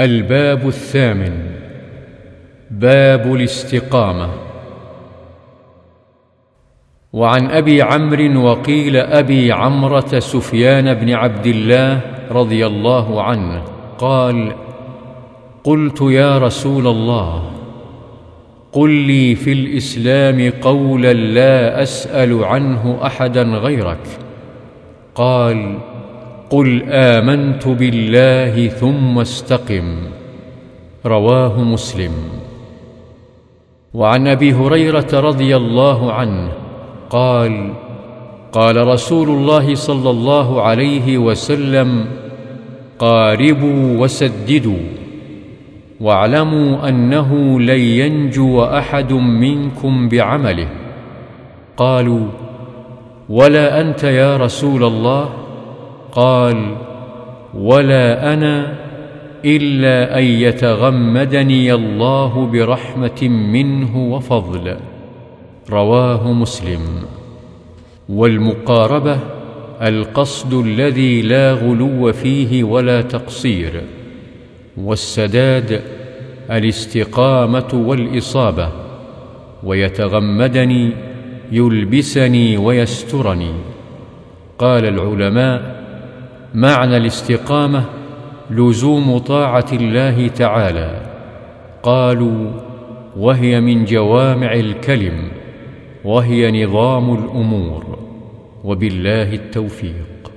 الباب الثامن. باب الاستقامة. وعن أبي عمرو وقيل أبي عمرة سفيان بن عبد الله رضي الله عنه قال قلت يا رسول الله قل لي في الإسلام قولا لا أسأل عنه أحدا غيرك. قال قل آمنت بالله ثم استقم. رواه مسلم. وعن أبي هريرة رضي الله عنه قال قال رسول الله صلى الله عليه وسلم قاربوا وسددوا واعلموا أنه لن ينجو أحد منكم بعمله. قالوا ولا أنت يا رسول الله؟ قال ولا أنا إلا أن يتغمدني الله برحمة منه وفضل. رواه مسلم. والمقاربة القصد الذي لا غلو فيه ولا تقصير والسداد الاستقامة والإصابة ويتغمدني يلبسني ويسترني. قال العلماء معنى الاستقامة لزوم طاعة الله تعالى. قالوا وهي من جوامع الكلم وهي نظام الأمور وبالله التوفيق.